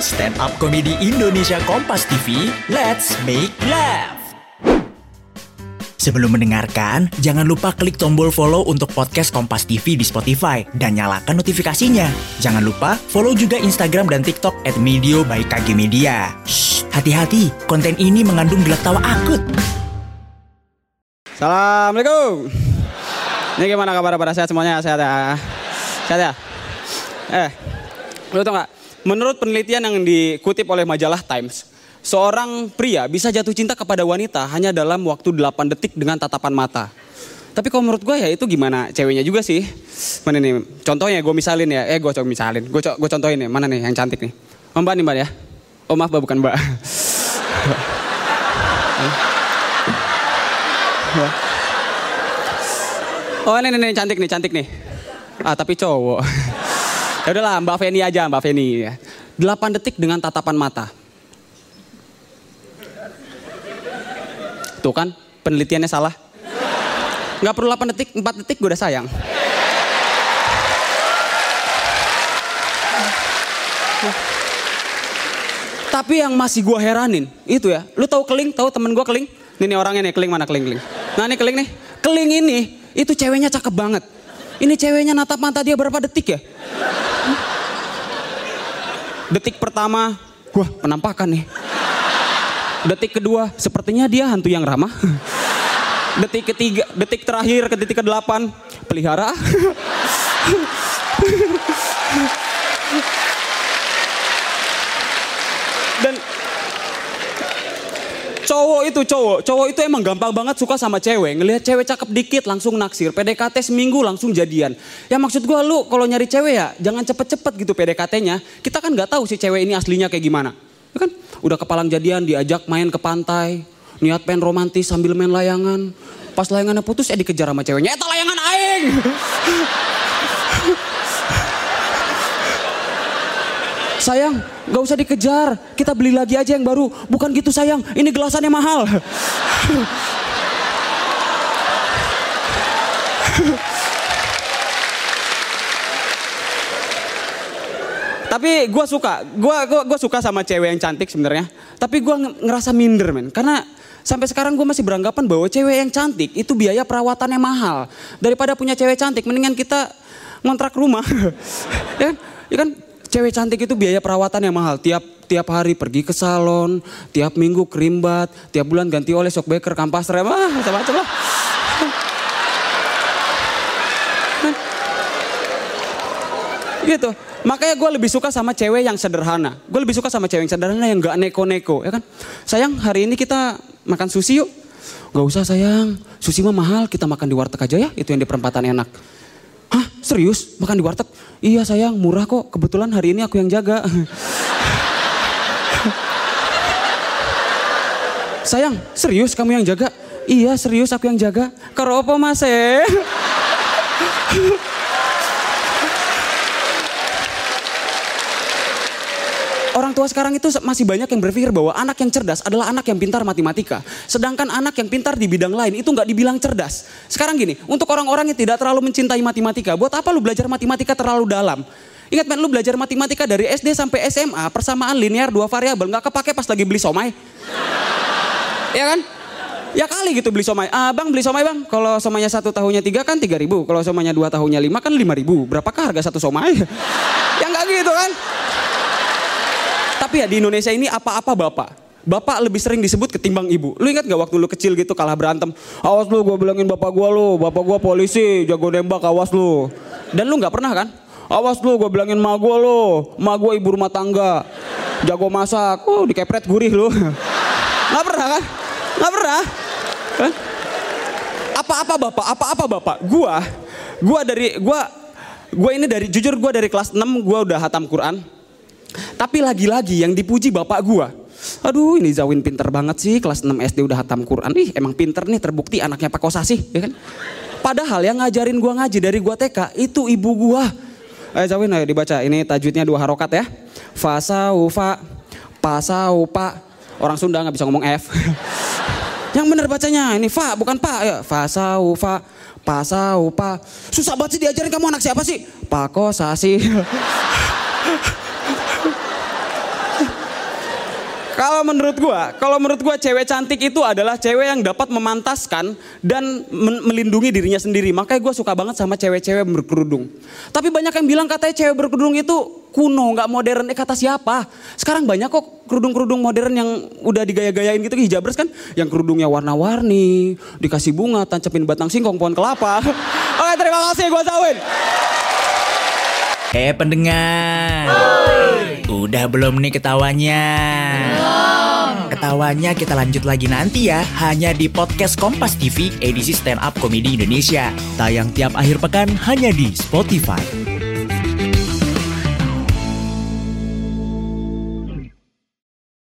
Stand up komedi Indonesia Kompas TV, let's make laugh. Sebelum mendengarkan, jangan lupa klik tombol follow untuk podcast Kompas TV di Spotify dan nyalakan notifikasinya. Jangan lupa follow juga Instagram dan TikTok at Medio by KG Media. Hati-hati, konten ini mengandung gelak tawa akut. Assalamualaikum. Ini gimana kabar pada sehat semuanya? Sehat ya? Sehat ya? Eh, lu tau gak? Menurut penelitian yang dikutip oleh majalah Times, seorang pria bisa jatuh cinta kepada wanita hanya dalam waktu 8 detik dengan tatapan mata. Tapi kalau menurut gue ya itu gimana ceweknya juga sih. Mana nih? Contohnya gue misalin ya. Eh gue coba misalin. Gue co gue contohin nih. Mana nih yang cantik nih? Oh, mbak nih mbak ya. Oh maaf mbak bukan mbak. Oh ini, ini, ini cantik nih, cantik nih. Ah tapi cowok. ya udahlah Mbak Feni aja, Mbak Feni. 8 detik dengan tatapan mata. Tuh kan, penelitiannya salah. Nggak perlu 8 detik, 4 detik gue udah sayang. Tapi yang masih gue heranin, itu ya. Lu tahu keling, tahu temen gue keling? Ini nih orangnya nih, keling mana keling, keling. Nah ini keling nih, keling ini, itu ceweknya cakep banget. Ini ceweknya natap mata dia berapa detik ya? Detik pertama, wah penampakan nih. Detik kedua, sepertinya dia hantu yang ramah. Detik ketiga, detik terakhir ke detik ke-8, pelihara. Dan cowok itu cowok, cowok itu emang gampang banget suka sama cewek. Ngelihat cewek cakep dikit langsung naksir. PDKT seminggu langsung jadian. Ya maksud gue lu kalau nyari cewek ya jangan cepet-cepet gitu PDKT-nya. Kita kan nggak tahu si cewek ini aslinya kayak gimana. Ya kan? Udah kepalang jadian diajak main ke pantai. Niat pengen romantis sambil main layangan. Pas layangannya putus ya dikejar sama ceweknya. Eta layangan aing. Sayang, gak usah dikejar. Kita beli lagi aja yang baru. Bukan gitu sayang, ini gelasannya mahal. Tapi gue suka, gue gua, gua suka sama cewek yang cantik sebenarnya. Tapi gue ngerasa minder men, karena sampai sekarang gue masih beranggapan bahwa cewek yang cantik itu biaya perawatannya mahal. Daripada punya cewek cantik, mendingan kita ngontrak rumah. ya, kan? ya kan cewek cantik itu biaya perawatan yang mahal. Tiap tiap hari pergi ke salon, tiap minggu kerimbat, tiap bulan ganti oleh shock baker, kampas rem, ah, macam-macam lah. gitu. Makanya gue lebih suka sama cewek yang sederhana. Gue lebih suka sama cewek yang sederhana yang gak neko-neko, ya kan? Sayang, hari ini kita makan sushi yuk. Gak usah sayang, sushi mah mahal, kita makan di warteg aja ya, itu yang di perempatan enak. Serius makan di warteg? Iya sayang murah kok kebetulan hari ini aku yang jaga. sayang serius kamu yang jaga? Iya serius aku yang jaga. Karo apa mas eh? Orang tua sekarang itu masih banyak yang berpikir bahwa anak yang cerdas adalah anak yang pintar matematika. Sedangkan anak yang pintar di bidang lain itu nggak dibilang cerdas. Sekarang gini, untuk orang-orang yang tidak terlalu mencintai matematika, buat apa lu belajar matematika terlalu dalam? Ingat men, lu belajar matematika dari SD sampai SMA, persamaan linear dua variabel nggak kepake pas lagi beli somai. ya kan? Ya kali gitu beli somai. Ah, bang beli somai bang. Kalau somainya satu tahunnya tiga kan tiga ribu. Kalau somainya dua tahunnya lima kan lima ribu. Berapakah harga satu somai? ya nggak gitu kan? Tapi ya di Indonesia ini apa-apa bapak. Bapak lebih sering disebut ketimbang ibu. Lu ingat gak waktu lu kecil gitu kalah berantem? Awas lu gue bilangin bapak gue lu. Bapak gue polisi, jago nembak, awas lu. Dan lu gak pernah kan? Awas lu gue bilangin ma gue lu. Ma gue ibu rumah tangga. Jago masak. Oh dikepret gurih lu. Gak pernah kan? Gak pernah. Apa-apa bapak, apa-apa bapak. Gua, gua dari, gua, gua ini dari, jujur gua dari kelas 6 gua udah hatam Quran tapi lagi-lagi yang dipuji bapak gua. Aduh ini Zawin pinter banget sih kelas 6 SD udah hatam Quran. Ih emang pinter nih terbukti anaknya Pak Kosasi ya kan. Padahal yang ngajarin gua ngaji dari gua TK itu ibu gua. Ayo Zawin ayo dibaca ini tajwidnya dua harokat ya. Fasaufa, pasaupa. Orang Sunda nggak bisa ngomong F. yang bener bacanya ini fa bukan pa ya. Fasaufa, pasaupa. Susah banget sih diajarin kamu anak siapa sih? Pak Kosasi. Kalau menurut gua, kalau menurut gua cewek cantik itu adalah cewek yang dapat memantaskan dan melindungi dirinya sendiri. Makanya gua suka banget sama cewek-cewek berkerudung. Tapi banyak yang bilang katanya cewek berkerudung itu kuno, nggak modern. Eh kata siapa? Sekarang banyak kok kerudung-kerudung modern yang udah digaya-gayain gitu hijabers kan, yang kerudungnya warna-warni, dikasih bunga, tancapin batang singkong, pohon kelapa. Oke, terima kasih gua Zawin. Eh pendengar, udah belum nih ketawanya? Ketawanya kita lanjut lagi nanti ya, hanya di podcast Kompas TV edisi Stand Up Comedy Indonesia. Tayang tiap akhir pekan hanya di Spotify.